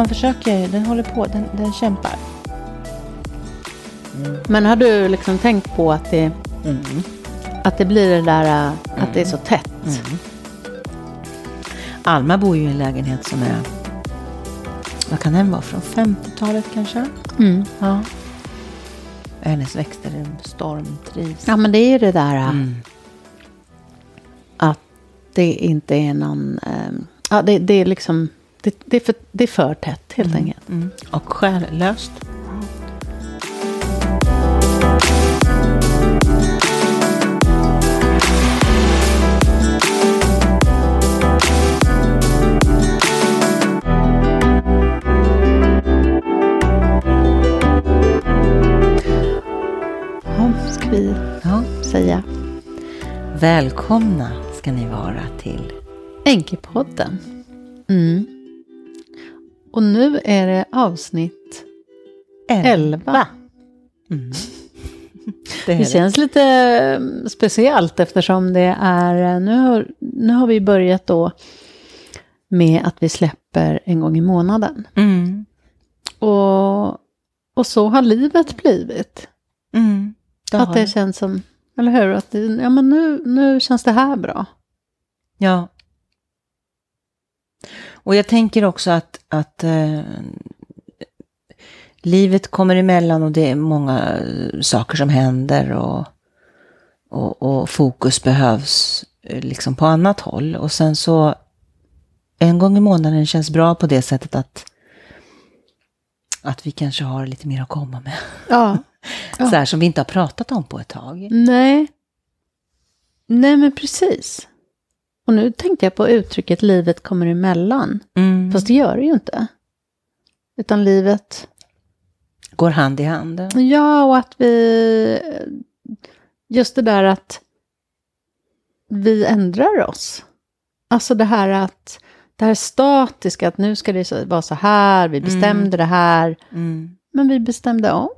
blomman försöker ju. Den håller på. Den, den kämpar. Men har du liksom tänkt på att det, Mm. att det blir det där äh, att det är så tätt? Mm. Alma bor ju i en lägenhet som är... Vad kan den vara? Från 50-talet kanske? Mm. Ja. Hennes växter är stormtrivs. Ja, men det är det där äh, Mm. att det inte är någon... ähm, ja, det, det är liksom... Det, det, är för, det är för tätt helt enkelt. Mm. Och själlöst. Vi Ja. säga. Välkomna ska ni vara till Enkepodden. Mm. Och nu är det avsnitt 11. Mm. Det, Det det. känns lite eh, speciellt eftersom det är, nu har, nu har vi börjat då med att vi släpper en gång i månaden. Mm. Och, och så har livet blivit. Mm. Det att det det. känns som, eller hur? Att ja, men nu, nu känns det här bra. Ja. Och jag tänker också att, att eh, livet kommer emellan och det är många eh, saker som händer och, och, och fokus behövs eh, liksom på annat håll. Och sen så en gång i månaden känns bra på det sättet att att vi kanske har lite mer att komma med. Ja. Ja. Så här som vi inte har pratat om på ett tag. Nej. Nej, men precis. Och nu tänkte jag på uttrycket livet kommer emellan. Mm. Fast det gör det ju inte. Utan livet Går hand i hand. Ja, och att vi... Just det där att vi ändrar oss. Alltså det här att... Det här statiska, att nu ska det vara så här, vi bestämde det här. Mm. Men vi bestämde om.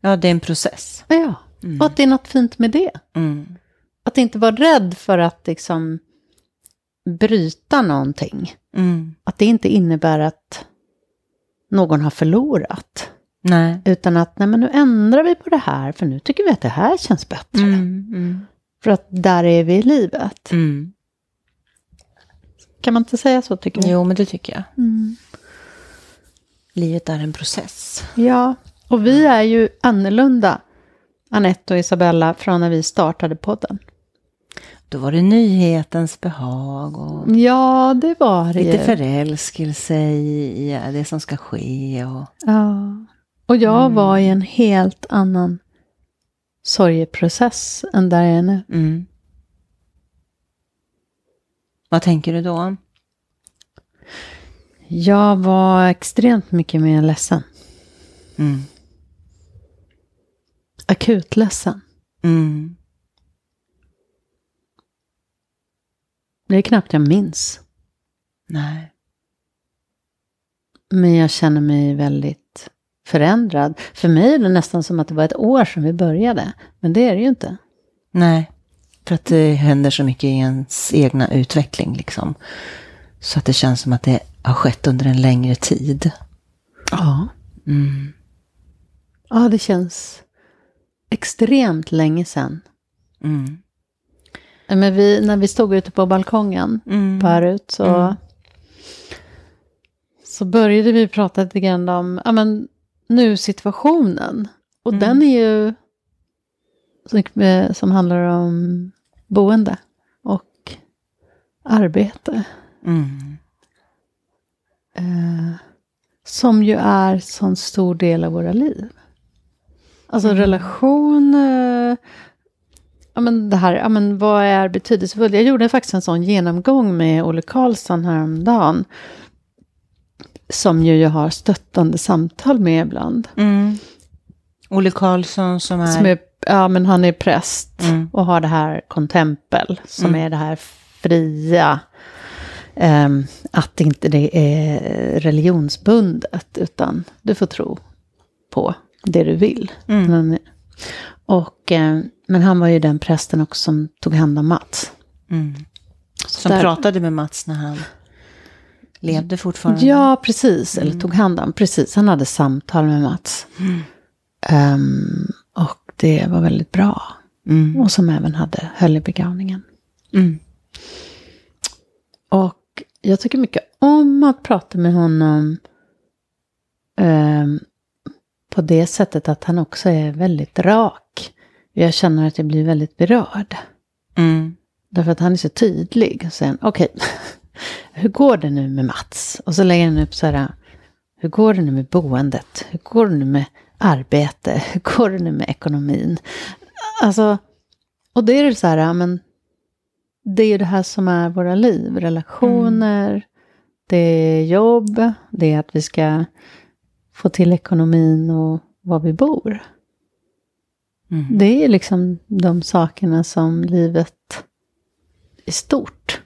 Ja, det är en process. Ja, Mm. och att det är något fint med det. Mm. Att inte vara rädd för att liksom bryta någonting. Mm. Att det inte innebär att någon har förlorat. Nej. Utan att, nej men nu ändrar vi på det här, för nu tycker vi att det här känns bättre. Mm. Mm. För att där är vi i livet. Mm. Kan man inte säga så tycker du? Jo, men det tycker jag. Mm. Livet är en process. Ja, och vi är ju annorlunda, Anette och Isabella, från när vi startade podden. Då var det nyhetens behag och Ja, det var det lite förälskelse i i det som ska ske. Och, Ja. Och jag var i en helt annan sorgeprocess än där jag är nu. mm. Vad tänker du då? Jag var extremt mycket mer ledsen. Mm. Akut ledsen. Mm. Det är knappt jag minns. Nej. Men jag känner mig väldigt förändrad. För mig är det nästan som att det var ett år sedan vi började. Men det är det ju inte. Nej. För att det händer så mycket i ens egna utveckling liksom. Så att det känns som att det har skett under en längre tid. Ja. Mm. Ja, det känns extremt länge sedan. Mm. Men vi, när vi stod ute på balkongen Mm. förut så, Mm. så började vi prata lite grann om ja, men, nu situationen. Och Mm. den är ju som handlar om boende och arbete. Mm. Eh, som ju är sån stor del av våra liv. Alltså Mm. Ja men det här, ja men vad är betydelsefullt? Jag gjorde faktiskt en sån genomgång med Olle Karlsson häromdagen. Som ju jag har stöttande samtal med ibland. Mm. Olle Karlsson som är... Som är, ja men han är präst Mm. och har det här kontempel. Som Mm. är det här fria. ehm, att inte det är religionsbundet. Utan du får tro på det du vill. Mm. Och, eh, men han var ju den prästen också som tog hand om Mats. Mm. Som där- pratade med Mats när han levde fortfarande. Ja, precis. Eller tog hand om. Precis, han hade samtal med Mats. Ehm, och det var väldigt bra. Mm. Och som även hade höll i begravningen. Mm. Och jag tycker mycket om att prata med honom. ehm, på det sättet att han också är väldigt rak. Jag känner att jag blir väldigt berörd. Mm. Därför att han är så tydlig. Och sen, okej, hur går det nu med Mats? Och så lägger han upp så här, hur går det nu med boendet? Hur går det nu med arbete? Hur går det nu med ekonomin? Alltså, och det är det så här, ja, men det är ju det här som är våra liv. Relationer, det är jobb, det är att vi ska få till ekonomin och var vi bor. Mm. Det är liksom de sakerna som livet i stort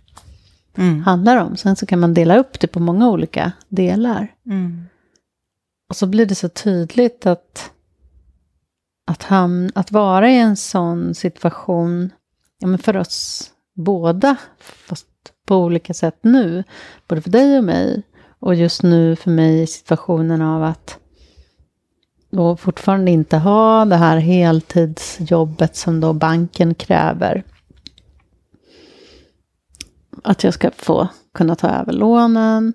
Mm. handlar om. Sen så kan man dela upp det på många olika delar. Mm. Och så blir det så tydligt att, att, han, att vara i en sån situation, ja men för oss båda, fast på olika sätt nu, både för dig och mig, och just nu för mig i situationen av att då fortfarande inte ha det här heltidsjobbet som då banken kräver. Att jag ska få kunna ta över lånen.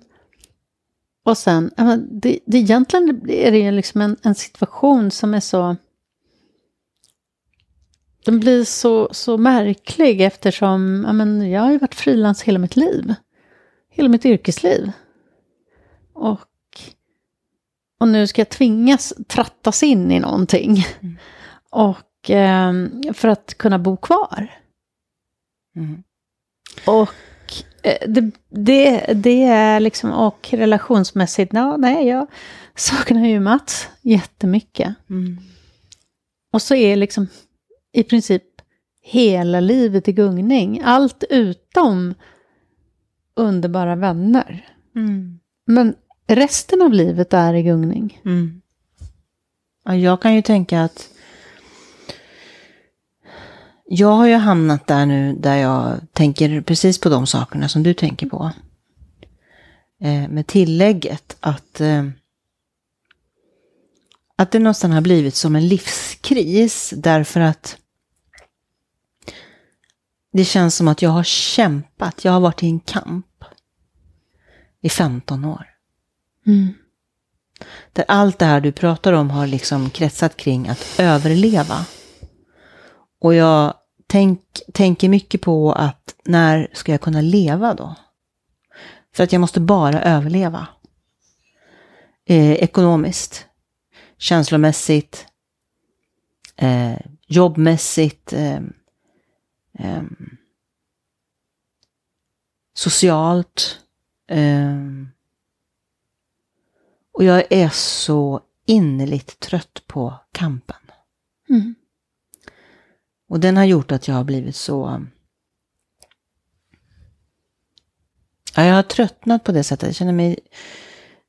Och sen, det, det egentligen är det ju liksom en, en situation som är så... Den blir så, så märklig eftersom ja, men jag har ju varit frilans hela mitt liv. Hela mitt yrkesliv. Och, och nu ska jag tvingas trattas in i någonting. Och ehm, för att kunna bo kvar. Mm. Och eh, det, det, det är liksom, och relationsmässigt, ja, nej, jag saknar ju Mats jättemycket. Mm. Och så är liksom i princip hela livet i gungning. Allt utom underbara vänner. Mm. Men resten av livet är i gungning. Mm. Ja, jag kan ju tänka att jag har ju hamnat där nu där jag tänker precis på de sakerna som du tänker på. Eh, med tillägget att, eh, att det någonstans har blivit som en livskris därför att det känns som att jag har kämpat, jag har varit i en kamp i 15 år. Mm. Där allt det här du pratar om har liksom kretsat kring att överleva. Och jag tänk, tänker mycket på att när ska jag kunna leva då? För att jag måste bara överleva. Eh, ekonomiskt, känslomässigt, eh, jobbmässigt, eh, socialt. ehm, och jag är så innerligt trött på kampen. Mm. Och den har gjort att jag har blivit så... Ja, jag har tröttnat på det sättet. Jag känner mig...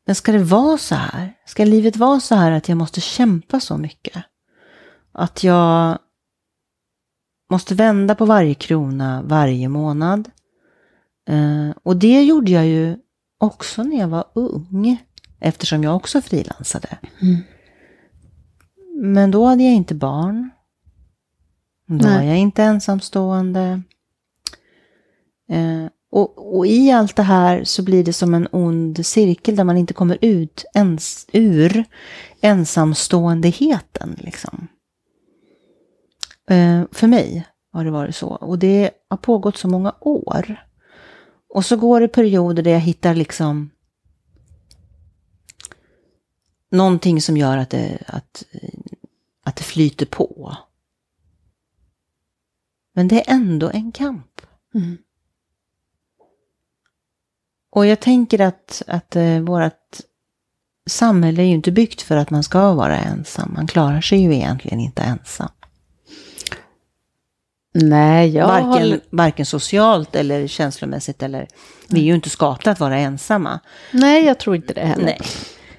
Men ska det vara så här? Ska livet vara så här att jag måste kämpa så mycket? Att jag måste vända på varje krona varje månad. Eh, och det gjorde jag ju också när jag var ung. Eftersom jag också frilansade. Mm. Men då hade jag inte barn. Då Nej. var jag inte ensamstående. Eh, och, och i allt det här så blir det som en ond cirkel där man inte kommer ut ens ur ensamståendeheten. Liksom. Eh, för mig har det varit så. Och det har pågått så många år. Och så går det perioder där jag hittar liksom någonting som gör att det, att, att det flyter på. Men det är ändå en kamp. Mm. Och jag tänker att, att eh, vårt samhälle är ju inte byggt för att man ska vara ensam. Man klarar sig ju egentligen inte ensam. Nej, jag varken, håller... varken socialt eller känslomässigt. Eller, vi är ju inte skapta att vara ensamma. Nej, jag tror inte det heller. Nej.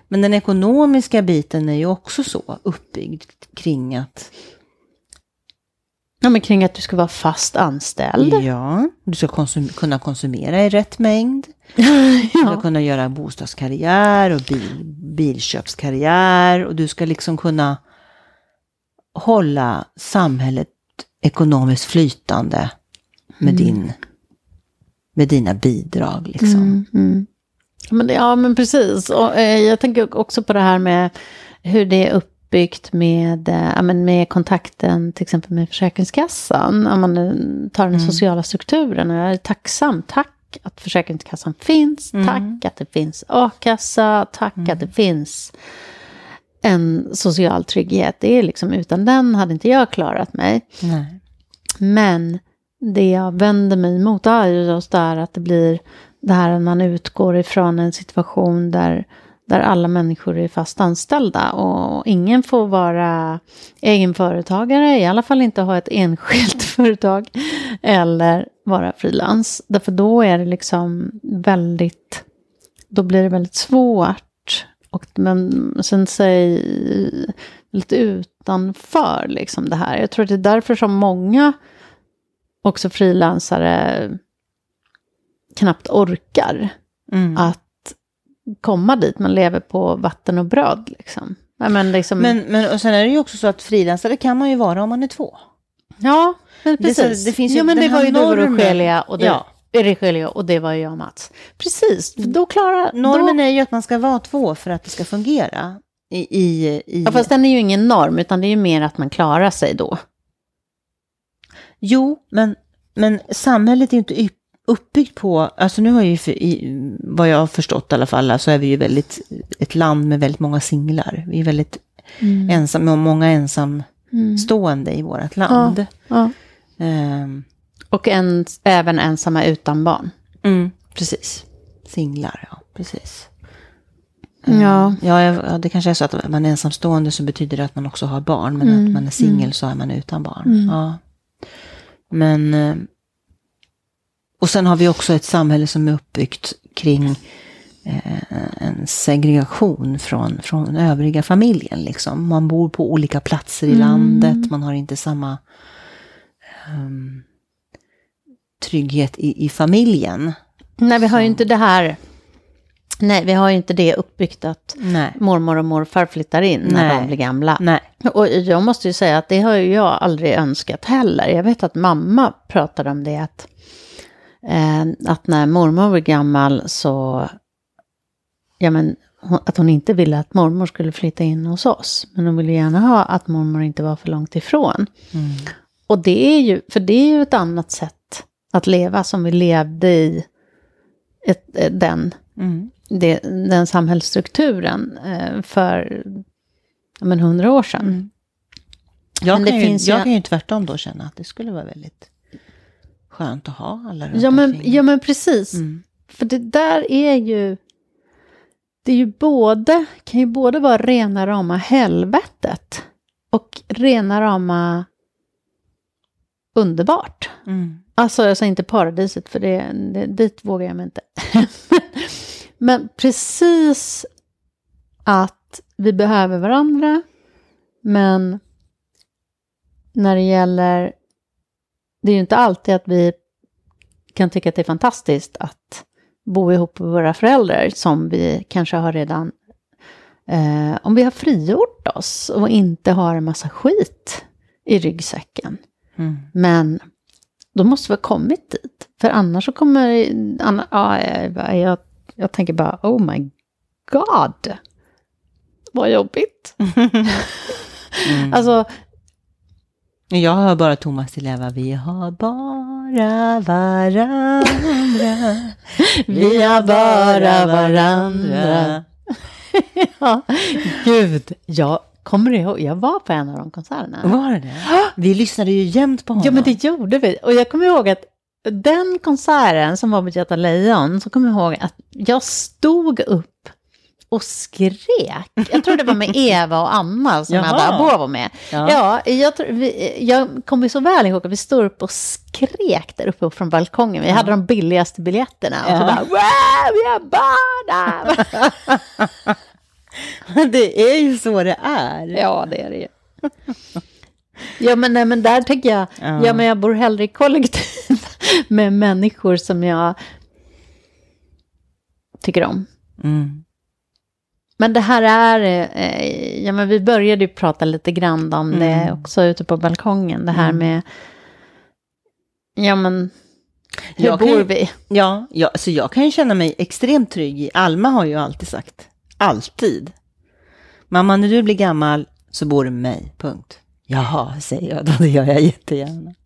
Men den ekonomiska biten är ju också så uppbyggd kring att Ja, men kring att du ska vara fast anställd. ja, du ska konsum- kunna konsumera i rätt mängd. Du ska ja. kunna göra bostadskarriär och bil, bilköpskarriär och du ska liksom kunna hålla samhället ekonomiskt flytande med, din, med dina bidrag. Liksom. Mm, mm. Men, det- ja, men precis. Och, eh, jag tänker också på det här med hur det är uppbyggt med, eh, med kontakten till exempel med Försäkringskassan. Om man tar den sociala strukturen. Jag är tacksam, tack att Försäkringskassan finns. Tack att det finns a-kassa. Tack att det finns en social trygghet. Det är liksom, utan den hade inte jag klarat mig. Nej. Men det jag vänder mig emot är ju just där att det blir det här att man utgår ifrån en situation där, där alla människor är fast anställda och ingen får vara egenföretagare, i alla fall inte ha ett enskilt företag eller vara frilans. Därför då är det liksom väldigt, då blir det väldigt svårt. Och men sen säg lite utanför liksom det här. Jag tror att det är därför som många också frilansare knappt orkar Mm. att komma dit. Man lever på vatten och bröd liksom. Men liksom Men, men och sen är det ju också så att frilansare kan man ju vara om man är två. ja, men det precis. det finns ju ja, men det var ju du och normen. Rogelia och det, Ja. Rogelia och det var ju jag och Mats. Precis, då klarar... Normen då, är ju att man ska vara två för att det ska fungera. I, i, i, Ja, fast den är ju ingen norm, utan det är ju mer att man klarar sig då. Jo, men, men samhället är ju inte upp- uppbyggt på, alltså nu har ju, för, i, vad jag har förstått i alla fall, så är vi ju väldigt, ett land med väldigt många singlar. Vi är väldigt ensamma, och många ensamstående i vårt land. Ja. Ehm, Och en, även ensamma utan barn. mm, precis. Singlar, ja, precis. Ja. Ja, ja, det kanske är så att man är ensamstående så betyder det att man också har barn. Men att man är singel så är man utan barn. Ja. Men... Och sen har vi också ett samhälle som är uppbyggt kring eh, en segregation från, från övriga familjen. Liksom. Man bor på olika platser i landet. Man har inte samma ehm, trygghet i, i familjen. Nej, vi har ju inte det här... Nej, vi har ju inte det uppbyggt att Nej. mormor och morfar flyttar in när Nej. de blir gamla. Nej. Och jag måste ju säga att det har ju jag aldrig önskat heller. Jag vet att mamma pratade om det, att, att när mormor var gammal så, ja men, att hon inte ville att mormor skulle flytta in hos oss. Men hon ville gärna ha att mormor inte var för långt ifrån. Och det är ju, för det är ju ett annat sätt att leva som vi levde i ett, eh, den, Mm. det, den samhällsstrukturen eh, för men, hundra år sedan. Jag, Men kan, ju, finns ju- jag kan ju tvärtom då känna att det skulle vara väldigt skönt att ha alla runt Ja men, omkring. ja men precis. Mm. För det där är ju... Det är ju både, kan ju både vara rena rama helvetet och rena rama underbart. Mm. Alltså, jag säger inte paradiset, för det, det, dit vågar jag mig inte. Men precis att vi behöver varandra, men när det gäller... Det är ju inte alltid att vi kan tycka att det är fantastiskt att bo ihop med våra föräldrar, som vi kanske har redan... Eh, om vi har frigjort oss och inte har en massa skit i ryggsäcken. Mm. Men då måste vi ha kommit dit. För annars så kommer... Anna, ja, jag, jag, jag tänker bara, oh my god. Vad jobbigt. Alltså, Jag hör bara Thomas Di Leva. Vi har bara varandra. Vi har bara varandra. ja, gud. Jag kommer ihåg, jag var på en av de konserterna. Var det det? Vi lyssnade ju jämt på honom. Ja, men det gjorde vi. Och jag kommer ihåg att den konserten som var på Göta Lejon, så kommer jag ihåg att jag stod upp och skrek. Jag tror det var med Eva och Anna som Jaha. Abba Abo var med. Ja. Ja, jag, tror, vi, jag kommer så väl ihåg att vi stod upp och skrek där uppe från balkongen. Vi hade de billigaste biljetterna. Och så Ja. bara, wow, vi har barn! det är ju så det är. Ja, det är det ju. Ja, men, nej, men där tänker jag, Ja. ja. men jag bor hellre i kollektiv med människor som jag tycker om. Mm. Men det här är, eh, ja men vi började ju prata lite grann om det Mm. också ute på balkongen. Det här Mm. med, ja men, hur Jag kan bor ju- vi? Ja, ja, så jag kan ju känna mig extremt trygg i, Alma har ju alltid sagt, alltid. Mamma, när du blir gammal så bor du med mig, punkt. Jaha, säger jag då, det gör jag jättegärna.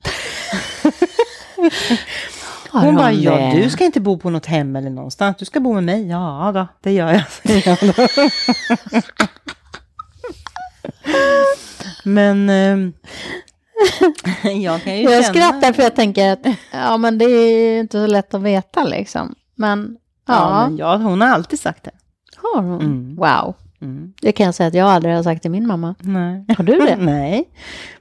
Har Hon bara, hon ja, du ska inte bo på något hem eller någonstans, du ska bo med mig. Ja, då, det gör jag. Men ehm, jag kan ju Jag känna... skrattar för jag tänker att, ja men det är inte så lätt att veta liksom. Men, Ja, ja, men ja, hon har alltid sagt det. har hon? Mm. Wow. Mm. Det kan jag säga att jag aldrig har sagt till min mamma. Nej. Har du det? Nej.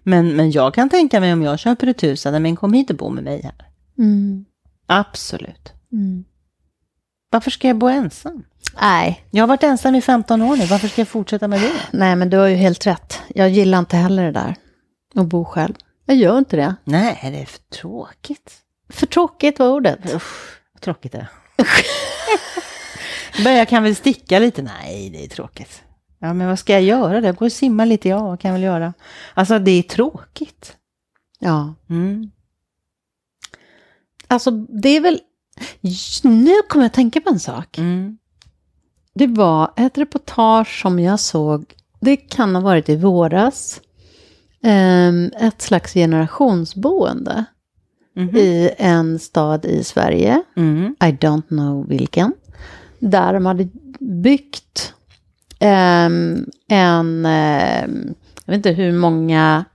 Men, men jag kan tänka mig om jag köper ett hus, att men kom hit och bo med mig här. Mm. Absolut. Mm. Varför ska jag bo ensam? Nej, Jag har varit ensam i 15 år nu, varför ska jag fortsätta med det? nej men du har ju helt rätt. Jag gillar inte heller det där. Att bo själv. Jag gör inte det. Nej, det är för tråkigt. För tråkigt var ordet. Usch, vad tråkigt det är. Jag kan väl sticka lite? Nej, det är tråkigt. Ja, men vad ska jag göra? Jag går och simma lite, ja, vad kan jag väl göra? Alltså, det är tråkigt. Ja. Mm. Alltså det är väl, nu kommer jag att tänka på en sak. Mm. Det var ett reportage som jag såg, det kan ha varit i våras, ehm, ett slags generationsboende Mhm. i en stad i Sverige, Mm. I don't know vilken, där de hade byggt ehm, en, ehm, jag vet inte hur många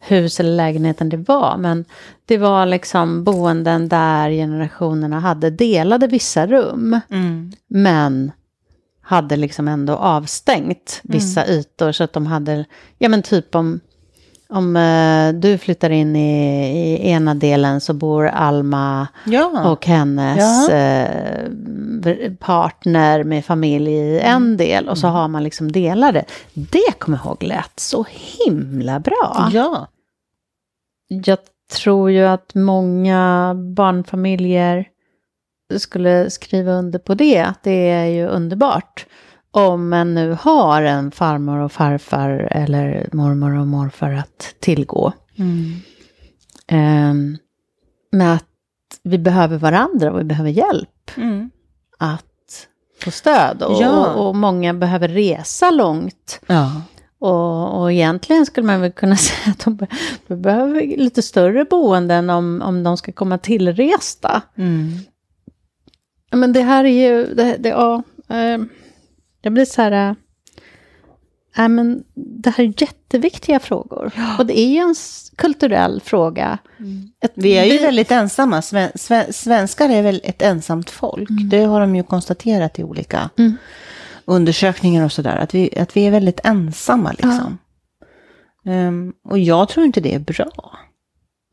hus eller lägenheter det var, men det var liksom boenden där generationerna hade delade vissa rum, Mm. men hade liksom ändå avstängt vissa ytor så att de hade, ja men typ om, om eh, du flyttar in i, i ena delen så bor Alma Ja. och hennes Ja. eh, partner med familj i en del och så har man liksom delade. Det kommer jag ihåg lät så himla bra. ja. Jag tror ju att många barnfamiljer skulle skriva under på det. att Det är ju underbart. Om man nu har en farmor och farfar eller mormor och morfar att tillgå. Mm. Ehm, med att vi behöver varandra och vi behöver hjälp Mm. att få stöd. Och, Ja. och, många behöver resa långt. Ja. Och, och egentligen skulle man väl kunna säga att de, be- de behöver lite större boenden om, om de ska komma tillresta. Mm. Men det här är ju, det, det, ja, eh, det blir så här, eh, ja, men det här är jätteviktiga frågor. Och det är ju en kulturell fråga. Ett, Vi är ju väldigt ensamma. Sven, sven, svenskar är väl ett ensamt folk. Det har de ju konstaterat i olika Mm. undersökningar och sådär. Att vi, att vi är väldigt ensamma liksom. Ehm, och jag tror inte det är bra.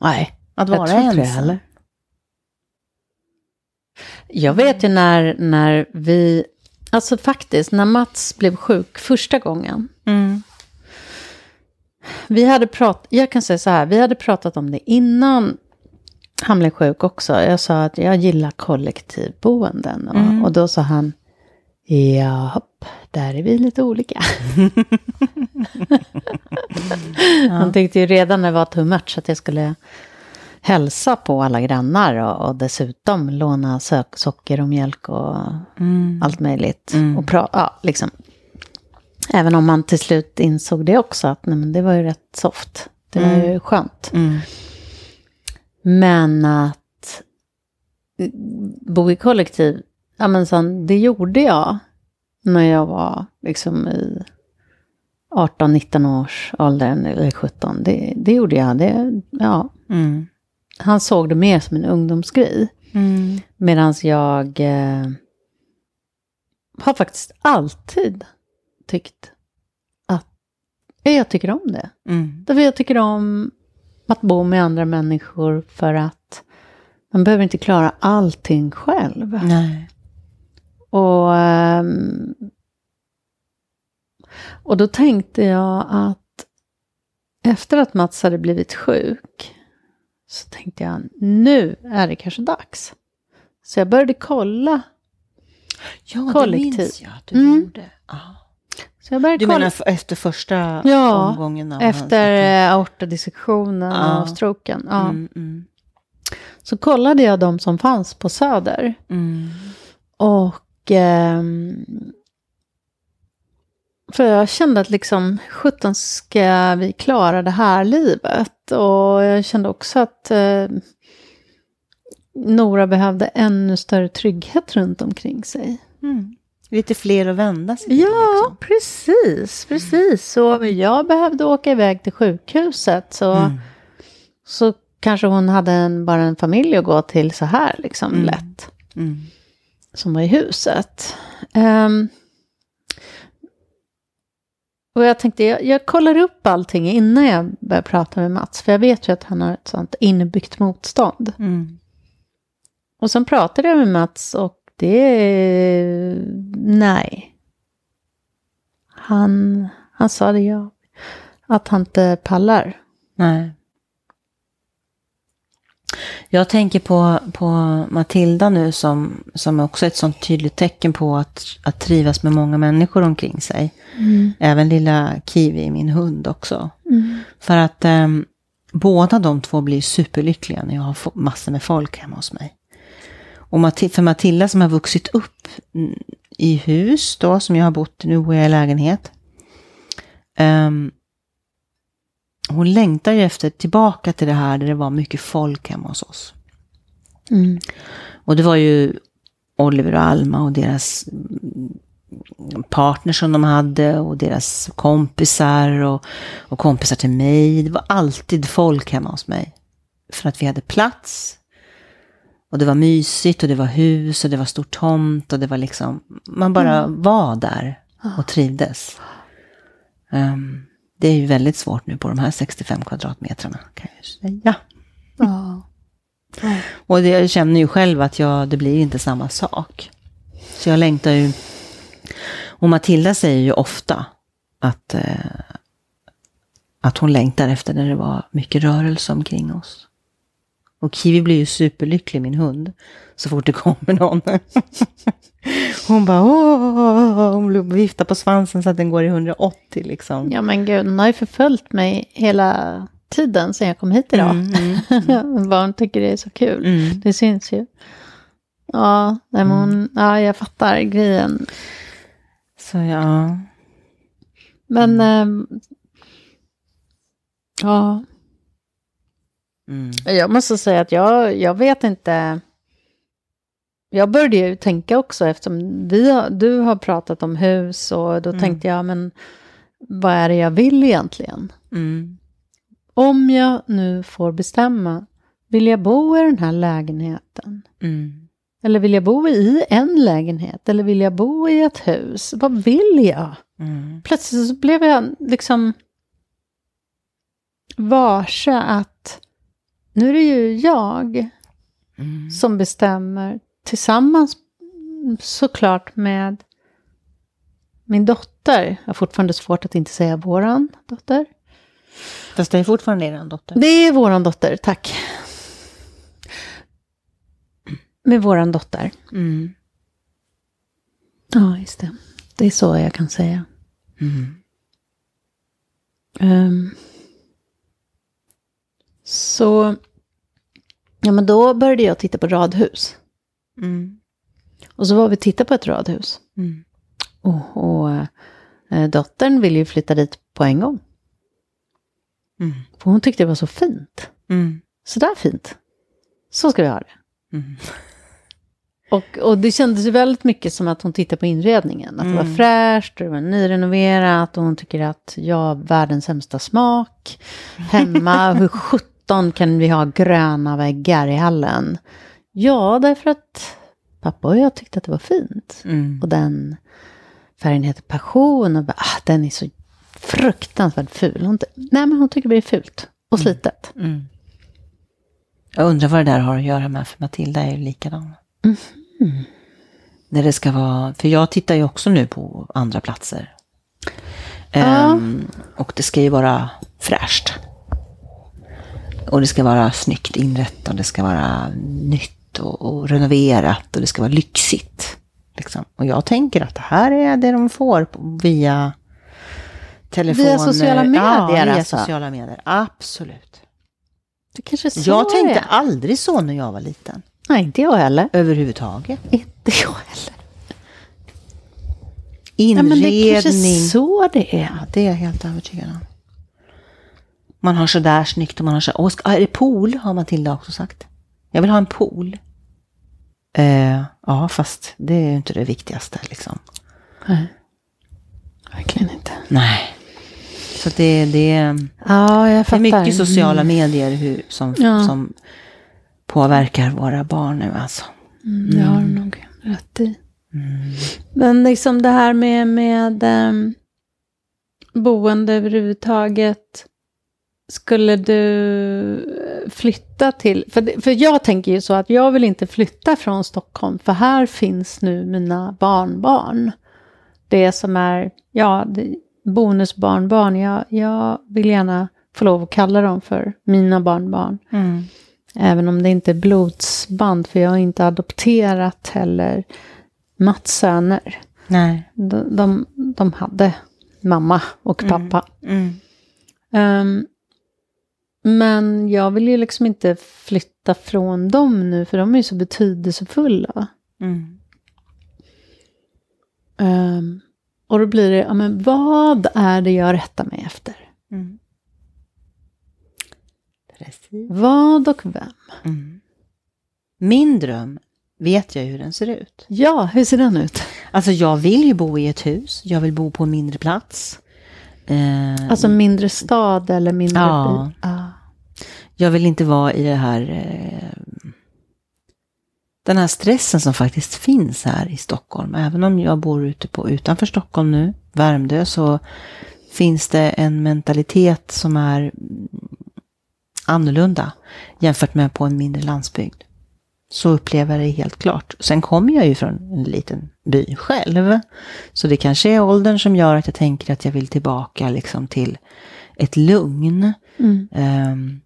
Nej, Att jag vara tror inte det ensam. heller. Jag vet ju när, när vi, alltså faktiskt, när Mats blev sjuk första gången. Mm. Vi hade pratat, jag kan säga så här, vi hade pratat om det innan han blev sjuk också. Jag sa att jag gillar kollektivboenden. Och, Mm. och då sa han, ja, där är vi lite olika. Han tyckte ju redan när det var too much att jag skulle hälsa på alla grannar och, och dessutom låna sök, socker och mjölk och Mm. allt möjligt. Mm. Och pra, ja, liksom. Även om man till slut insåg det också, att nej, men det var ju rätt soft. Det var Mm. ju skönt. Mm. Men att bo i kollektiv, ja men sen, det gjorde jag när jag var liksom i 18-19 års åldern, eller 17. Det, det gjorde jag. Det, ja. Mm. Han såg det mer som en ungdomsgrej. Mm. Medan jag eh, har faktiskt alltid tyckt att jag tycker om det. Mm. Därför jag tycker om att bo med andra människor för att man behöver inte klara allting själv. Nej. Och, ehm, och då tänkte jag att efter att Mats hade blivit sjuk så tänkte jag nu är det kanske dags. Så jag började kolla Ja, kollektiv. det minns jag att du Mm. gjorde. Ja. Så jag började Du kolla. menar efter första Ja, omgången? Av hans- Efter eh, aortadissektionen Ja. och stroken. Ja. Mm, mm, Så kollade jag de som fanns på Söder. mm. Och... ehm, för jag kände att liksom, sjutton ska vi klara det här livet? Och jag kände också att eh, Nora behövde ännu större trygghet runt omkring sig. Mm. Lite fler att vända sig till. Ja, liksom. precis, precis. Så om jag behövde åka iväg till sjukhuset så, Mm. så kanske hon hade en, bara en familj att gå till så här liksom Mm. lätt. Mm. som var i huset. Ehm, och jag tänkte, jag, jag kollar upp allting innan jag börjar prata med Mats, för jag vet ju att han har ett sånt inbyggt motstånd. Mm. Och sen pratade jag med Mats och det, nej. Han, han sa det ja, att han inte pallar. Nej. Jag tänker på, på Matilda nu som, som också är ett sånt tydligt tecken på att, att trivas med många människor omkring sig. Även lilla Kiwi, min hund också. För att ehm, båda de två blir superlyckliga när jag har massor med folk hemma hos mig. Och Mati- för Matilda som har vuxit upp mm, i hus då, som jag har bott i, nu bor jag i lägenhet. ehm, hon längtar ju efter tillbaka till det här där det var mycket folk hemma hos oss. Mm. Och det var ju Oliver och Alma och deras mm, partners som de hade och deras kompisar och, och kompisar till mig. Det var alltid folk hemma hos mig. För att vi hade plats. Och det var mysigt och det var hus och det var stor tomt och det var liksom, man bara var där och trivdes. Ehm, det är ju väldigt svårt nu på de här 65 kvadratmetrarna kan jag säga. Ja. Och det, jag känner ju själv att jag, det blir inte samma sak. Så jag längtar ju. Och Matilda säger ju ofta att, eh, att hon längtar efter när det var mycket rörelse omkring oss. Och Kiwi blir ju superlycklig, min hund, så fort det kommer någon. Hon bara åh, hon viftar på svansen så att den går i 180 liksom. ja, men gud, hon har ju förföljt mig hela tiden sedan jag kom hit idag. Mm, mm, Barn tycker det är så kul. mm. Det syns ju. Ja, men hon, ja, jag fattar grejen. Så ja. Men, ehm, ja, Mm. jag måste säga att jag, jag vet inte. Jag började ju tänka också eftersom vi har, du har pratat om hus och då Mm. tänkte jag, men vad är det jag vill egentligen? Mm. Om jag nu får bestämma, vill jag bo i den här lägenheten? Mm. Eller vill jag bo i en lägenhet? Eller vill jag bo i ett hus? Vad vill jag? Mm. Plötsligt så blev jag liksom varse att nu är det ju jag Mm. som bestämmer tillsammans såklart med min dotter. Jag har fortfarande svårt att inte säga våran dotter. Fast det är fortfarande er dotter. Det är våran dotter, tack. Med våran dotter. Mm. Ja, just det. Det är så jag kan säga. Mm. Ehm. så, ja men då började jag titta på radhus. Mm. Och så var vi titta på ett radhus. Mm. Och, och eh, dottern ville ju flytta dit på en gång. Mm. För hon tyckte det var så fint. Mm. Så där fint. Så ska vi ha det. Mm. Och, och det kändes ju väldigt mycket som att hon tittade på inredningen. Att det var Mm. fräscht, och det var nyrenoverat och hon tycker att jag har världens sämsta smak. Hemma, hur sjutton kan vi ha gröna väggar i hallen? Ja, därför att pappa och jag tyckte att det var fint. Mm. Och den färgen heter passion och bara, ah, den är så fruktansvärt ful. Hon, nej, men hon tycker det är fult och slitet. Mm. Jag undrar vad det där har att göra med, för Matilda är ju likadan. När det ska vara, för jag tittar ju också nu på andra platser. Ehm, och det ska ju vara fräscht. Och det ska vara snyggt inrett och det ska vara nytt och, och renoverat och det ska vara lyxigt. Liksom. Och jag tänker att det här är det de får via telefoner. Via sociala medier Ja, via alltså. sociala medier. Absolut. Det kanske så Jag tänkte det aldrig så när jag var liten. Nej, inte jag heller. Överhuvudtaget. Inte jag heller. Nej, men det är kanske Inredning. så det är. Ja, det är jag helt övertygad om. Man har så där snyggt och man har så... Åh, ska, är det pool? Har Matilda också sagt. Jag vill ha en pool. Eh, ja, fast det är ju inte det viktigaste liksom. Nej. Verkligen inte. Nej. Så det, det, är- Ja, jag det är mycket sociala medier hur, som, Ja. som påverkar våra barn nu alltså. Mm, det har du nog rätt i. Men liksom det här med, med um, boende överhuvudtaget. Skulle du flytta till... För, för jag tänker ju så att jag vill inte flytta från Stockholm. För här finns nu mina barnbarn. Det som är, ja, bonusbarnbarn. Jag, jag vill gärna få lov att kalla dem för mina barnbarn. Även om det inte är blodsband, för jag har inte adopterat heller Mats söner. Nej. De, de, de hade mamma och pappa. Mm. Ehm, men jag vill ju liksom inte flytta från dem nu, för de är ju så betydelsefulla. Mm. Ehm, och då blir det, ja men vad är det jag rättar mig efter? Mm. Precis. Vad och vem? Mm. Min dröm vet jag hur den ser ut. Ja, hur ser den ut? Alltså jag vill ju bo i ett hus, jag vill bo på en mindre plats. Eh, Alltså mindre stad eller mindre Ja. by? Ah. Jag vill inte vara i det här... Eh, den här stressen som faktiskt finns här i Stockholm. Även om jag bor ute på, utanför Stockholm nu, Värmdö, så finns det en mentalitet som är annorlunda jämfört med på en mindre landsbygd. Så upplever jag det helt klart. Sen kommer jag ju från en liten by själv. Så det kanske är åldern som gör att jag tänker att jag vill tillbaka liksom till ett lugn. Mm. Ehm,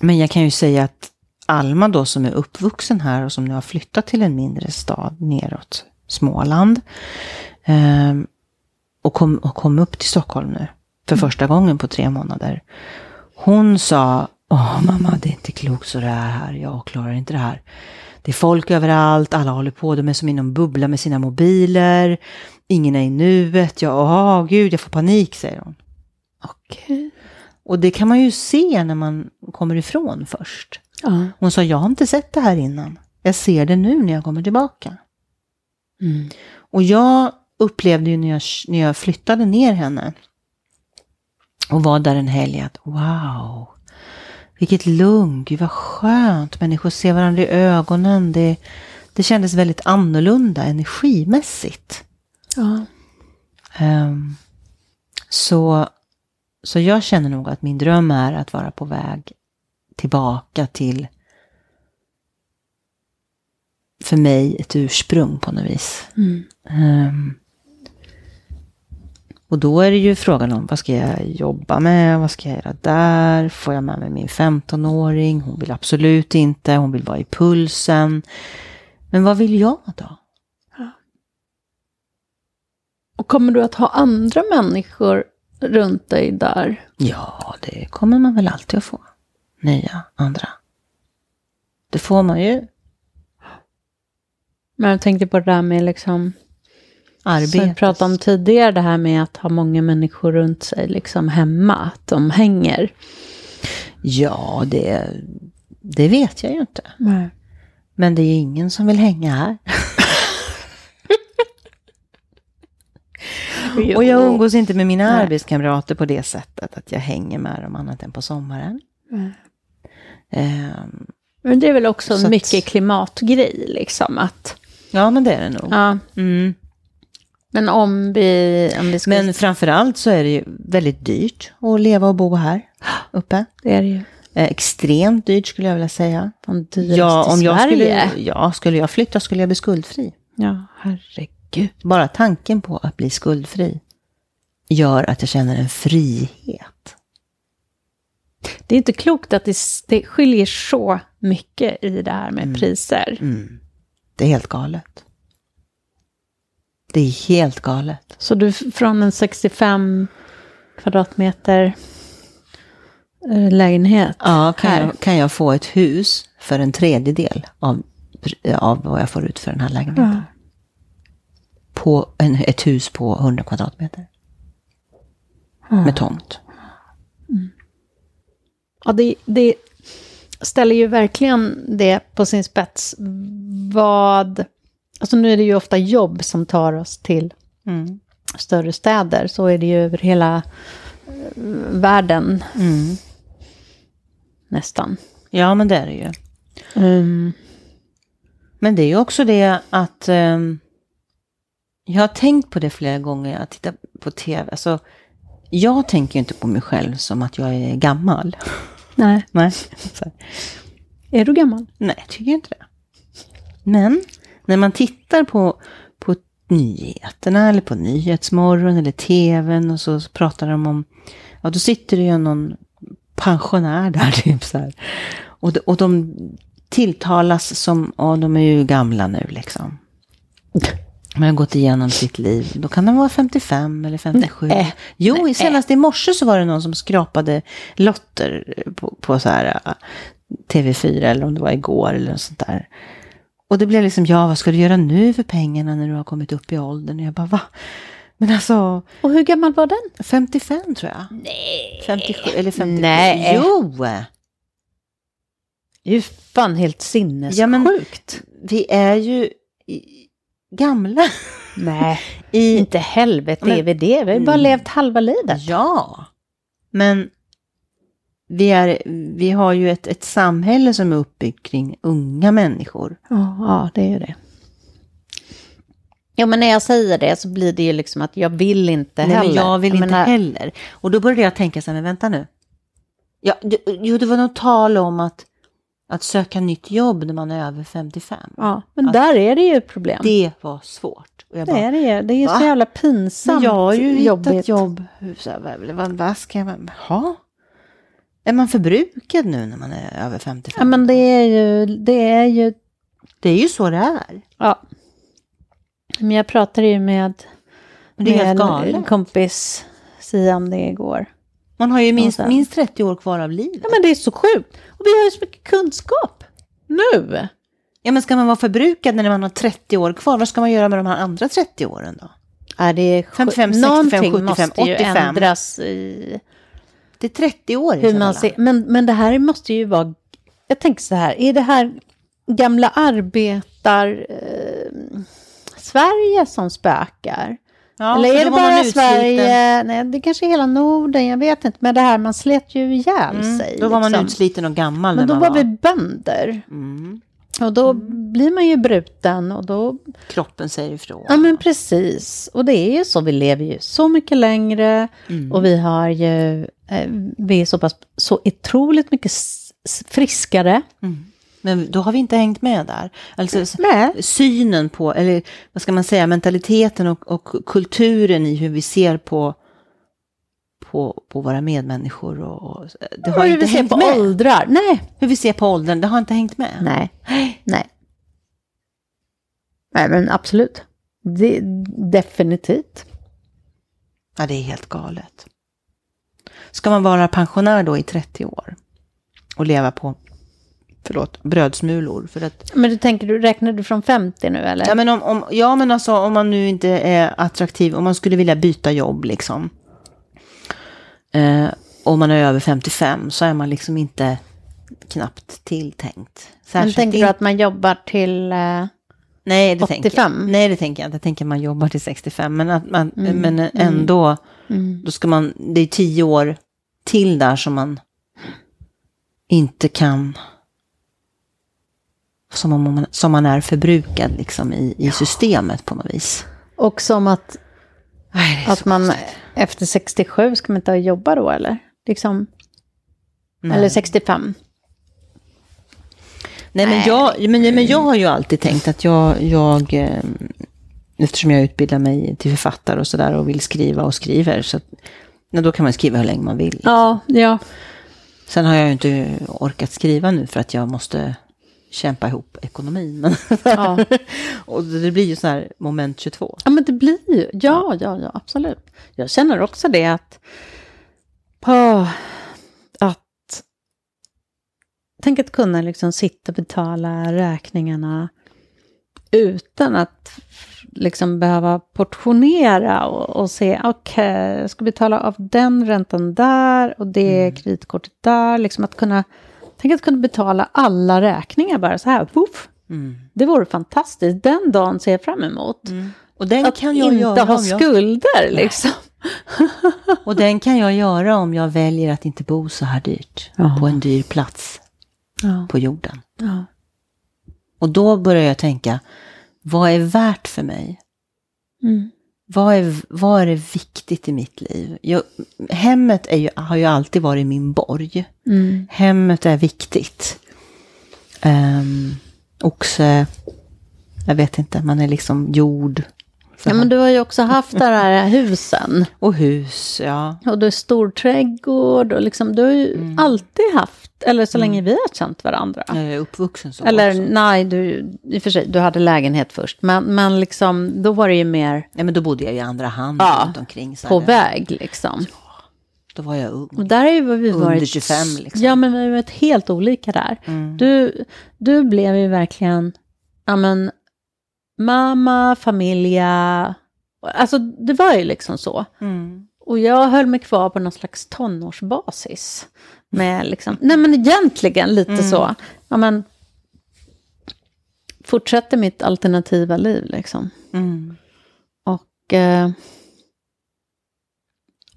men jag kan ju säga att Alma då som är uppvuxen här och som nu har flyttat till en mindre stad neråt Småland. ehm, och, kom, och kom upp till Stockholm nu för första gången på tre månader. Hon sa, åh mamma det är inte klokt så det är här, jag klarar inte det här. Det är folk överallt, alla håller på, de är som inom bubbla med sina mobiler. Ingen är i nuet, jag, åh gud jag får panik säger hon. Okej. Och det kan man ju se när man kommer ifrån först. Ja. Hon sa, jag har inte sett det här innan. Jag ser det nu när jag kommer tillbaka. Mm. Och jag upplevde ju när jag, när jag flyttade ner henne och var där en helg att wow, vilket lugn, gud vad skönt, människor ser varandra i ögonen. Det, det kändes väldigt annorlunda energimässigt. Ja. Ehm, så, så jag känner nog att min dröm är att vara på väg tillbaka till för mig ett ursprung på något vis. Mm. Ehm, och då är det ju frågan om vad ska jag jobba med, vad ska jag göra där, får jag med mig min 15-åring, hon vill absolut inte, hon vill vara i pulsen. Men vad vill jag då? Och kommer du att ha andra människor runt dig där? Ja, det kommer man väl alltid att få. Nya, andra. Det får man ju. Men jag tänkte på det där med liksom, som vi pratade om tidigare, det här med att ha många människor runt sig liksom hemma, att de hänger. Ja, det, det vet jag ju inte. Nej. Men det är ju ingen som vill hänga här. Och jag umgås inte med mina Nej. arbetskamrater på det sättet att jag hänger med dem annat än på sommaren. Nej. Ehm, Men det är väl också Så att- mycket klimatgrej, liksom att, ja, men det är det nog. ja, Mm. men om vi, om vi ska... Men framförallt så är det ju väldigt dyrt att leva och bo här uppe. det är det ju. Eh, extremt dyrt skulle jag vilja säga. Fan, dyrast Ja, om jag Sverige. skulle, ja, skulle jag flytta skulle jag bli skuldfri. Ja, herregud. Bara tanken på att bli skuldfri gör att jag känner en frihet. Det är inte klokt att det, det skiljer så mycket i det här med priser. Mm. Det är helt galet. Det är helt galet. Så du från en 65 kvadratmeter eh, lägenhet. Ja, kan här. jag, kan jag få ett hus för en tredjedel av, av vad jag får ut för den här lägenheten? Ja. På en, ett hus på 100 kvadratmeter. Med tomt. Ja, det, det ställer ju verkligen det på sin spets. Vad... Alltså nu är det ju ofta jobb som tar oss till Mm. större städer. Så är det ju över hela eh, världen Mm. nästan. Ja, men det är det ju. Mm. Men det är ju också det att ehm, jag har tänkt på det flera gånger. Jag tittar på tv. Alltså, jag tänker ju inte på mig själv som att jag är gammal. Nej. Nej. Är du gammal? Nej jag tycker inte det. Men när man tittar på, på nyheterna eller på Nyhetsmorgon eller tvn och så, så pratar de om, ja då sitter det ju någon pensionär där typ så här. Och, de- och de tilltalas som, ja de är ju gamla nu liksom. De har gått igenom sitt liv. Då kan de vara 55 eller 57. Nej. Jo, Nej. senast i morse så var det någon som skrapade lotter på, på så här äh, TV4 eller om det var igår eller något sånt där. Och det blev liksom, ja vad ska du göra nu för pengarna när du har kommit upp i åldern? Och jag bara, va? Men alltså, Och hur gammal var den? 55 tror jag. Nej. 57 eller 57. Nej. Jo! Det är ju fan helt sinnessjukt. Ja, men- Vi är ju gamla. Nej, I, inte helvete Men- är vi det. Vi har ju bara Mm. levt halva livet. Ja, men vi, är, vi har ju ett, ett samhälle som är uppbyggt kring unga människor. Ja, ja, det är ju det. Jo, men när jag säger det så blir det ju liksom att jag vill inte Nej, heller. men jag vill inte menar, heller. Och då började jag tänka så här, men vänta nu. Ja, det, jo, det var något tal om att, att söka nytt jobb när man är över 55. Ja, men Att- där är det ju problem. Det, Det var svårt. Och jag bara, är det ju. Det är ju så jävla pinsamt jag har ju jobbigt. hittat jobb. Så här, vad, vad, ska jag... Ha? Är man förbrukad nu när man är över 55? Ja, men det är ju... Det är ju Det är ju så det är. ja. Men jag pratade ju med, det med en kompis Sia om det igår. Man har ju minst, minst 30 år kvar av livet. Ja, men det är så sjukt. Och vi har ju så mycket kunskap nu. Ja, men ska man vara förbrukad när man har 30 år kvar, vad ska man göra med de här andra 30 åren då? Ja, det är 55, 65, Någonting 75, måste ju 85. ändras i Det är 30 år hur man ser. Men, men det här måste ju vara... Jag tänker så här, är det här gamla arbetar... Eh, Sverige som spökar? Ja, Eller är det var bara. Sverige? Nej, det kanske är hela Norden, jag vet inte. Men det här, man slet ju ihjäl Mm, sig. då var man liksom. utsliten och gammal Men då man var vi bönder. Mm. Och då blir man ju bruten och då... Kroppen säger ifrån. Ja men precis. Och det är ju så, vi lever ju så mycket längre. Mm. Och vi har ju... Eh, vi är så pass... Så otroligt mycket friskare. Men då har vi inte hängt med där. Alltså, Nej. synen på, eller vad ska man säga, mentaliteten och, och kulturen i hur vi ser på, på, på våra medmänniskor. Och, och, det har Hur inte vi ser hängt på med. åldrar. Nej. Hur vi ser på åldern, det har inte hängt med. Nej. Nej. Nej men absolut. Det, definitivt. Ja, det är helt galet. Ska man vara pensionär då i 30 år och leva på, förlåt, brödsmulor? För att, Men du tänker, du räknar du från 50 nu eller? ja, men om, om, ja, men alltså om man nu inte är attraktiv, om man skulle vilja byta jobb liksom. Eh, och man är över 55 så är man liksom inte knappt tilltänkt. men Särskilt tänker in- du att man jobbar till... Eh, Nej, det tänker 85? jag. Nej, det tänker jag inte. Jag tänker man jobbar till 65. Men, att man, Mm, men ändå, mm. då ska man, det är tio år till där som man inte kan, som om man, som man är förbrukad liksom i, i systemet på något vis. Och som att, Nej, att man konstigt. efter 67 ska man inte jobba då eller? Liksom, Nej. eller 65. Nej, men jag, men, men jag har ju alltid tänkt att jag, jag eh, eftersom jag utbildar mig till författare och sådär och vill skriva och skriver, så att, ja, då kan man skriva hur länge man vill. Ja, ja. Sen har jag ju inte orkat skriva nu för att jag måste kämpa ihop ekonomin. Men Ja. och det blir ju så här moment 22. Ja, men det blir ju. Ja, ja, ja, absolut. Jag känner också det att... På, att tänk att kunna liksom sitta och betala räkningarna utan att liksom behöva portionera och, och se, okej, jag ska betala av den räntan där och det kreditkortet där. Liksom att kunna, tänk att kunna betala alla räkningar bara så här, woof. Mm. Det vore fantastiskt. Den dagen ser jag fram emot. Och den Att kan jag inte göra ha jag, skulder liksom. och den kan jag göra om jag väljer att inte bo så här dyrt. Ja. På en dyr plats Ja. på jorden. Ja. Och då börjar jag tänka, vad är värt för mig? Mm. Vad är, vad är viktigt i mitt liv? Jag, hemmet är ju, har ju alltid varit min borg. Mm. Hemmet är viktigt. Um, också, jag vet inte, man är liksom jord. Ja, men du har ju också haft de här husen. Och hus, ja. Och du är stor trädgård och liksom, du har ju alltid haft, eller så länge vi har känt varandra. Jag är uppvuxen så Eller också. nej, du, i och för sig, du hade lägenhet först. Men, men liksom, då var det ju mer Ja, men då bodde jag i andra hand Ja, runt omkring. Så på väg liksom. Då var jag ung. Och där är ju vi Under varit... 25 liksom. Ja, men vi har varit helt olika där. Mm. Du, du blev ju verkligen, ja men, mamma, familja. Alltså det var ju liksom så. Mm. Och jag höll mig kvar på någon slags tonårsbasis. Med liksom, nej men egentligen lite Mm. så. Ja men, fortsätter mitt alternativa liv liksom. Mm. Och, eh,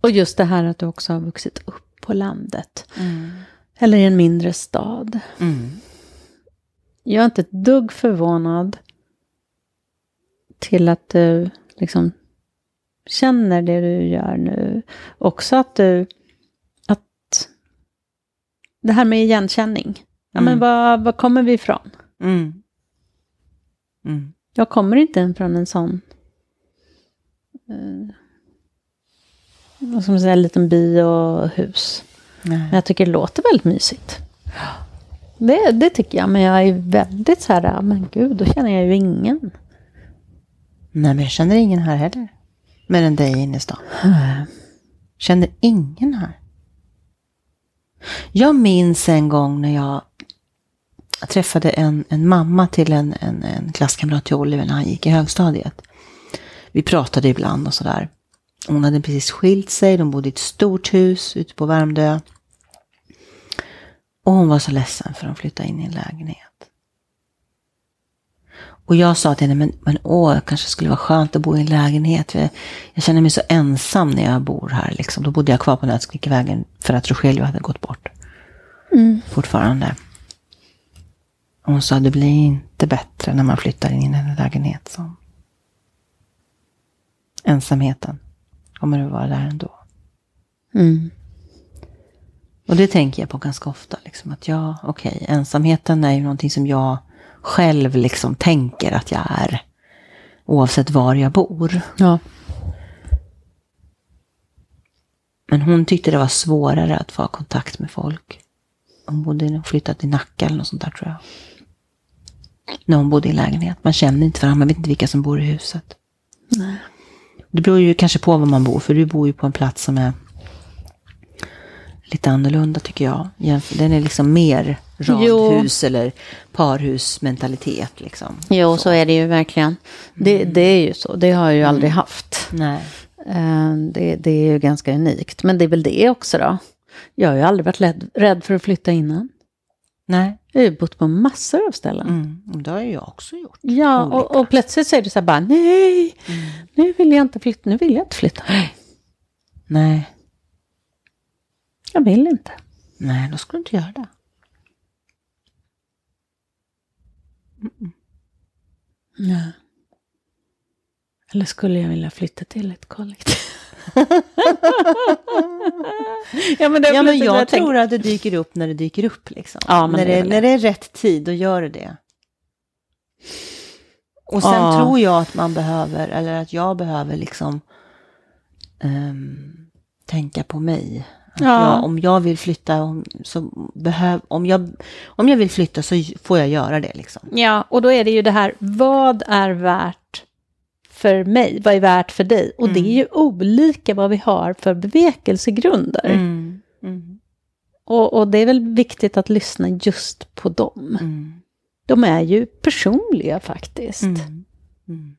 och just det här att du också har vuxit upp på landet. Mm. Eller i en mindre stad. Mm. Jag är inte ett dugg förvånad till att du liksom känner det du gör nu. Också att du, att det här med igenkänning. Ja, men Mm. var, var kommer vi ifrån? Mm. Mm. Jag kommer inte från en sån, eh, vad ska man säga, liten by och hus. Nej. Men jag tycker det låter väldigt mysigt. Det, det tycker jag, men jag är väldigt så här, "Ah, men gud, då känner jag ju ingen. Nej, men jag känner ingen här heller. Mer än dig inne i stan. Känner ingen här. Jag minns en gång när jag träffade en, en mamma till en, en, en klasskamrat till Oliver när han gick i högstadiet. Vi pratade ibland och sådär. Hon hade precis skilt sig, de bodde i ett stort hus ute på Värmdö. Och hon var så ledsen för att de flyttade in i en lägenhet. Och jag sa till henne, men, men åh, kanske skulle vara skönt att bo i en lägenhet. Jag, jag känner mig så ensam när jag bor här. Liksom. Då bodde jag kvar på Nötskrickvägen för att Rogelio hade gått bort. Fortfarande. Och hon sa, det blir inte bättre när man flyttar in i en lägenhet. Så. Ensamheten kommer att vara där ändå. Mm. Och det tänker jag på ganska ofta. Liksom, att ja, okej, ensamheten är ju någonting som jag själv liksom tänker att jag är. Oavsett var jag bor. Ja. Men hon tyckte det var svårare att få kontakt med folk. Hon bodde hon flyttade till Nacka eller något sånt där tror jag. När hon bodde i lägenhet. Man känner inte varandra, man vet inte vilka som bor i huset. Nej. Det beror ju kanske på var man bor, för du bor ju på en plats som är lite annorlunda tycker jag. Den är liksom mer radhus eller parhusmentalitet liksom. Jo, så är det ju verkligen. Det, det är ju så. Det har jag ju aldrig haft. Nej. Eh, Det, det är ju ganska unikt. Men det är väl det också då. Jag har ju aldrig varit rädd, rädd för att flytta innan. Nej. Jag har ju bott på massor av ställen. Mm. Det har jag också gjort. Ja, och, och plötsligt så är det så här bara, nej, nu vill jag inte flytta, nu vill jag inte flytta. Nej. Jag vill inte. Nej, då ska du inte göra det. Ja. Eller skulle jag vilja flytta till ett kollektiv? ja, men, Ja, men jag tror att det dyker upp när det dyker upp. Liksom. Ja, när, det det, när det är rätt tid, då gör det det. Och sen Ja. tror jag att man behöver, eller att jag behöver liksom ehm, tänka på mig. Ja. jag, om jag vill flytta, om, så behöv, om, jag, om jag vill flytta så får jag göra det. Liksom. Ja, och då är det ju det här, vad är värt för mig? Vad är värt för dig? Och det är ju olika vad vi har för bevekelsegrunder. Mm. Mm. Och, och det är väl viktigt att lyssna just på dem. Mm. De är ju personliga faktiskt. Mm.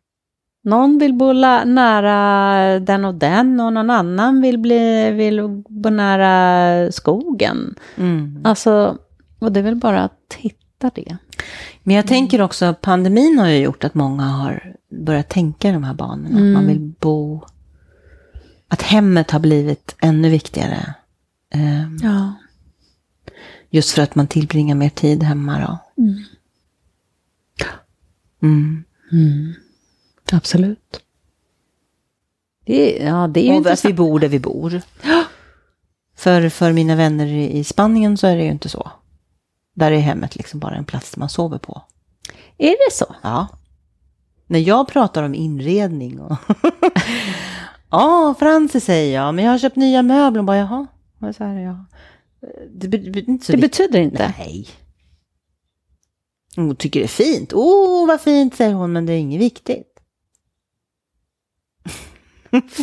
Mm. Någon vill bo nära den och den och någon annan vill, bli, vill bo nära skogen. Mm. Alltså, och det är väl bara att hitta det. Men jag tänker också pandemin har ju gjort att många har börjat tänka i de här banorna. Att man vill bo... Att hemmet har blivit ännu viktigare. Ehm, Ja. Just för att man tillbringar mer tid hemma då. Mm. Mm. Absolut. Det är, ja, det är ju Och att vi bor där vi bor. För, för mina vänner i Spanien så är det ju inte så. Där är hemmet liksom bara en plats man sover på. Är det så? Ja. När jag pratar om inredning och... Ja, Francis säger jag, men jag har köpt nya möbler. Och bara, jaha. Och så här, ja. Det, be- det, inte så Det betyder inte. Nej. Hon tycker det är fint. Åh, oh, vad fint, säger hon, men det är inget viktigt.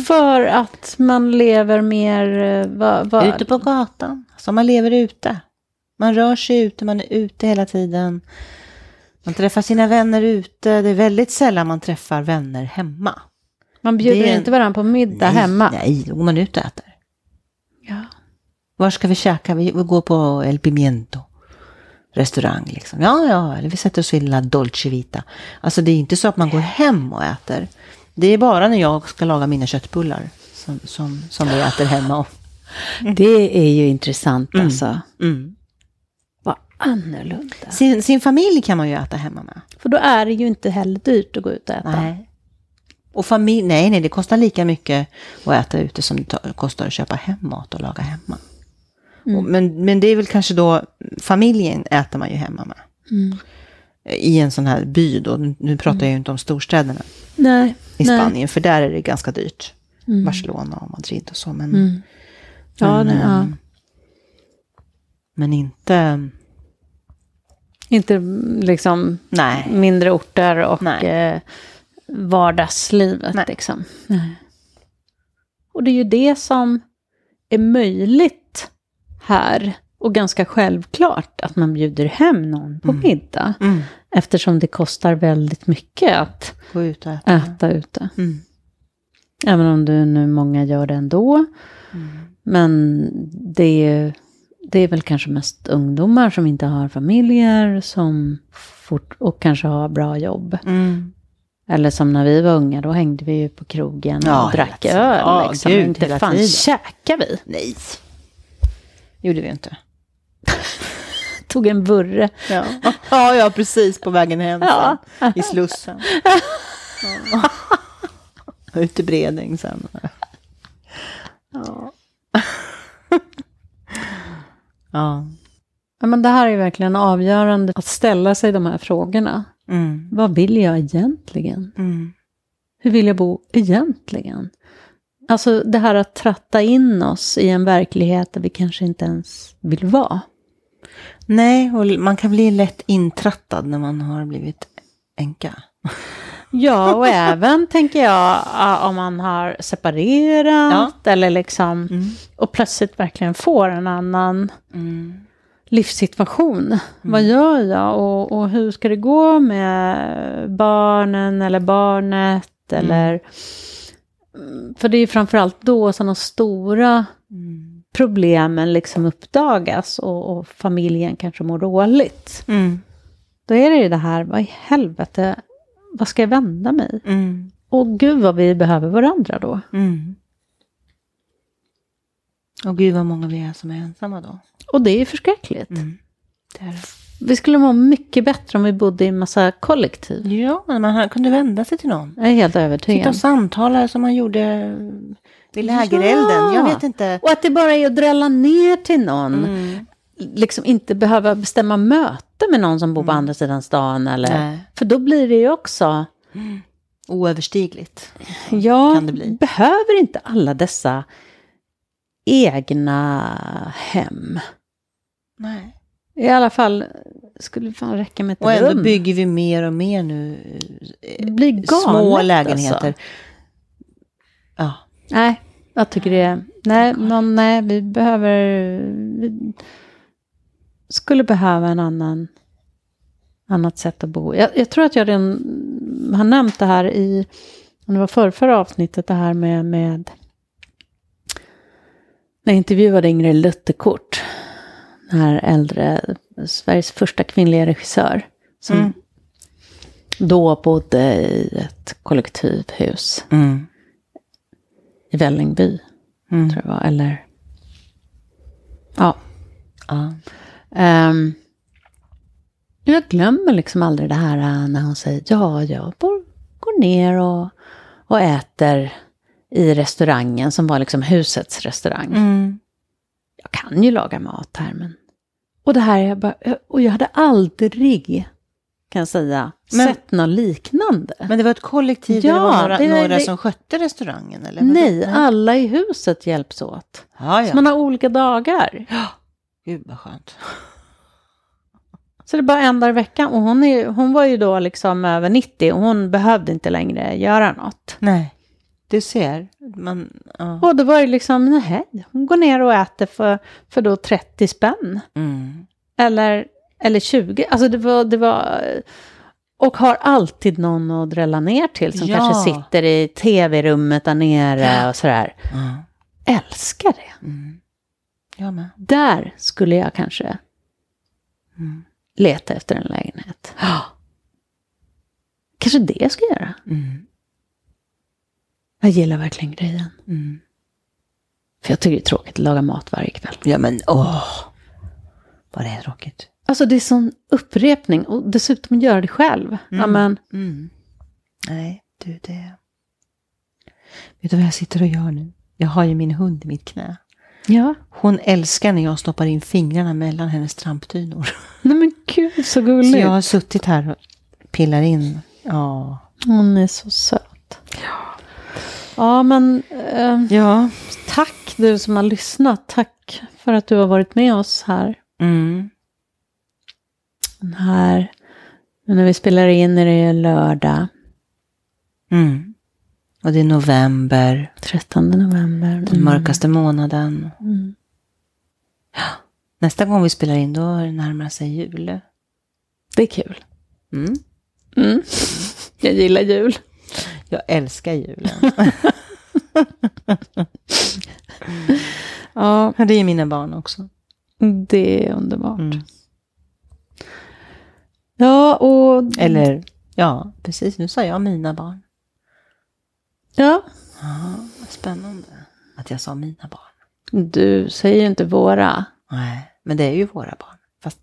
För att man lever mer... eh, Vad, vad, Ute på gatan. Alltså man lever ute. Man rör sig ute, man är ute hela tiden. Man träffar sina vänner ute. Det är väldigt sällan man träffar vänner hemma. man bjuder en- inte varandra på middag nej, hemma. Nej, då går man ut och äter. Ja. Var ska vi käka? Vi vi går på El Pimiento restaurang liksom. Ja, ja, eller vi sätter oss i La Dolce Vita. Alltså det är inte så att man går hem och äter. Det är bara när jag ska laga mina köttbullar som, som, som vi äter hemma. Det är ju intressant alltså. Mm. Vad annorlunda. Sin, sin familj kan man ju äta hemma med. För då är det ju inte heller dyrt att gå ut och äta. Nej. Och familj, nej, nej, det kostar lika mycket att äta ute som det ta- kostar att köpa hem mat och laga hemma. Och, men, men det är väl kanske då, familjen äter man ju hemma med. Mm. I en sån här by då, nu, pratar jag ju inte om storstäderna Nej. I nej. Spanien, för där är det ganska dyrt. Mm. Barcelona och Madrid och så, men, Mm. Ja, men, det, ja. ehm, men inte, Inte mm, liksom nej. mindre orter och Nej. eh, vardagslivet. Nej. Liksom. Nej. Och det är ju det som är möjligt här. Och ganska självklart att man bjuder hem någon på middag. Mm. Eftersom det kostar väldigt mycket att Gå ut och äta. äta ute. Mm. Även om du nu många gör det ändå. Mm. Men det är, det är väl kanske mest ungdomar som inte har familjer som fort, och kanske har bra jobb. Mm. Eller som när vi var unga, då hängde vi ju på krogen Ja, och drack öl. Ja, liksom. gud, inte fan tiden. käkar vi. Nej. gjorde vi inte. Tog en burre. Ja. ja, ja, precis på vägen hem Ja. sen, i Slussen. Ja. Ut i Bredäng sen. Ja. Ja. Ja, men det här är verkligen avgörande, att ställa sig de här frågorna. Mm. Vad vill jag egentligen? Mm. Hur vill jag bo egentligen? Alltså det här att tratta in oss i en verklighet där vi kanske inte ens vill vara. Nej, och man kan bli lätt intrattad när man har blivit änka. Ja, och även tänker jag ja, om man har separerat eller liksom Mm. och plötsligt verkligen får en annan Mm. livssituation. Vad gör jag och, och hur ska det gå med barnen eller barnet eller Mm, för det är ju framförallt då som de stora Mm. Problemen liksom uppdagas och, och familjen kanske mår dåligt. Mm. Då är det ju det här, vad i helvete, vad ska jag vända mig? Mm. Och gud vad vi behöver varandra då. Mm. Och gud vad många vi är som är ensamma då. Och det är ju förskräckligt. Mm. Det är det. Vi skulle må mycket bättre om vi bodde i en massa kollektiv. Ja, man kunde vända sig till någon. Jag är helt Sitta övertygad. och samtala som man gjorde vid lägerelden. Ja. Jag vet inte. Och att det bara är att drälla ner till någon. Mm. Liksom inte behöva bestämma möte med någon som bor på andra sidan stan. Eller, Nej. För då blir det ju också, Oöverstigligt. ja, Kan det bli. behöver inte alla dessa egna hem. Nej. I alla fall skulle fan räcka med ett Och ändå rum. bygger vi mer och mer nu. eh, Det blir galet, Små lägenheter. Alltså. Ja. Nej, jag tycker det är... Nej, någon, nej, vi behöver... Vi skulle behöva en annan... Annat sätt att bo. Jag, jag tror att jag redan har nämnt det här i... Om det var förra, förra avsnittet, det här med... med när jag intervjuade Ingrid Lutterkort. Den här äldre, Sveriges första kvinnliga regissör. Som Mm. då bodde i ett kollektivhus Mm. i Vällingby, Mm. tror jag var. Eller... Ja. Ja. Ehm, jag glömmer liksom aldrig det här äh, när hon säger ja, jag bor, går ner och, och äter i restaurangen som var liksom husets restaurang. Mm. Jag kan ju laga mat här, men... Och det här, jag bara, och jag hade aldrig, kan jag säga, Men- sett något liknande. Men det var ett kollektiv Ja, det var några, det var- några det- som skötte restaurangen? Eller? vadå? Nej, alla i huset hjälps åt. Ja, Så ja. man har olika dagar. Gud vad skönt. Så det bara en dag i veckan. Och hon, är, hon var ju då liksom över 90 och hon behövde inte längre göra något. Nej, du ser. Man, ja. Och då var det liksom, nej, hon går ner och äter för, för då 30 spänn. Mm. Eller, eller 20. Alltså det var, det var... Och har alltid någon att drälla ner till som Ja. kanske sitter i tv-rummet där nere och sådär. Ja. Älskar det. Mm. Jag med. Där skulle jag kanske Mm. leta efter en lägenhet. Kanske det jag ska göra. Mm. Jag gillar verkligen grejen. Mm. För jag tycker det är tråkigt att laga mat varje kväll. Ja men åh. Vad det är tråkigt. Alltså det är sån upprepning och dessutom göra det själv. Ja, men, Mm. Nej, du det. Vet du vad jag sitter och gör nu? Jag har ju min hund i mitt knä. ja. Hon älskar när jag stoppar in fingrarna mellan hennes trampdynor. Nej men gud så Så gulligt. jag har suttit här och pillar in. Ja. Hon är så söt. Ja, men eh, Ja. tack du som har lyssnat. Tack för att du har varit med oss här. Mm. Den här när vi spelar in är det lördag, Mm. Och det är november, 13 november. den mörkaste månaden. Mm. Nästa gång vi spelar in då närmar sig jul. Det är kul. Mm. Mm. Jag gillar jul. Jag älskar julen. Ja, det är mina barn också. det är underbart. Mm. Ja, och... Eller, ja, precis. Nu sa jag mina barn. Ja, Ja, spännande att jag sa mina barn. du säger ju inte våra. Nej, men det är ju våra barn. Fast...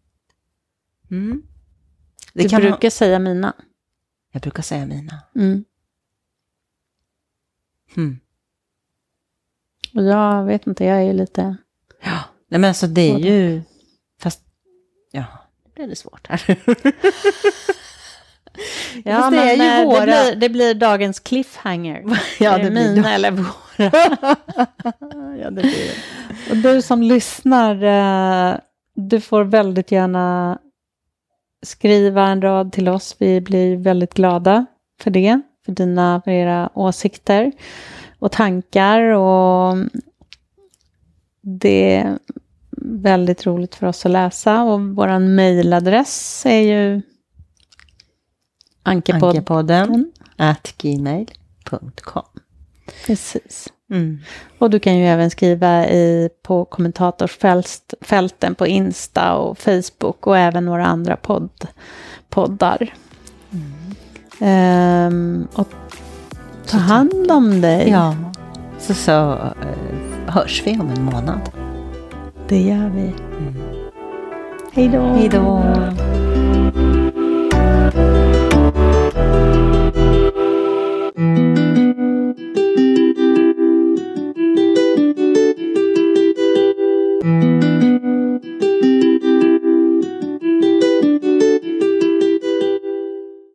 Mm. Du brukar ha... säga mina. Jag brukar säga mina. Mm. Mm. Och jag vet inte, jag är lite... Ja, nej men alltså det är ju... Fast, ja, nu blev det svårt här. Ja, Fast det är ju eh, våra- det, blir, det blir dagens cliffhanger. Ja, det det blir mina det. eller våra? ja, det blir det. Och du som lyssnar, eh, du får väldigt gärna skriva en rad till oss. Vi blir väldigt glada för det, för dina, för era åsikter och tankar. Och det är väldigt roligt för oss att läsa. Och vår mejladress är ju Ankepodden. Ankepodden at gmail.com. Precis. Mm. Och du kan ju även skriva i, på kommentarsfälten på Insta och Facebook och även några andra podd, poddar. Ehm, och ta hand om dig. Ja, så, så eh, hörs vi om en månad. Det gör vi. Hej då. Hej då. thank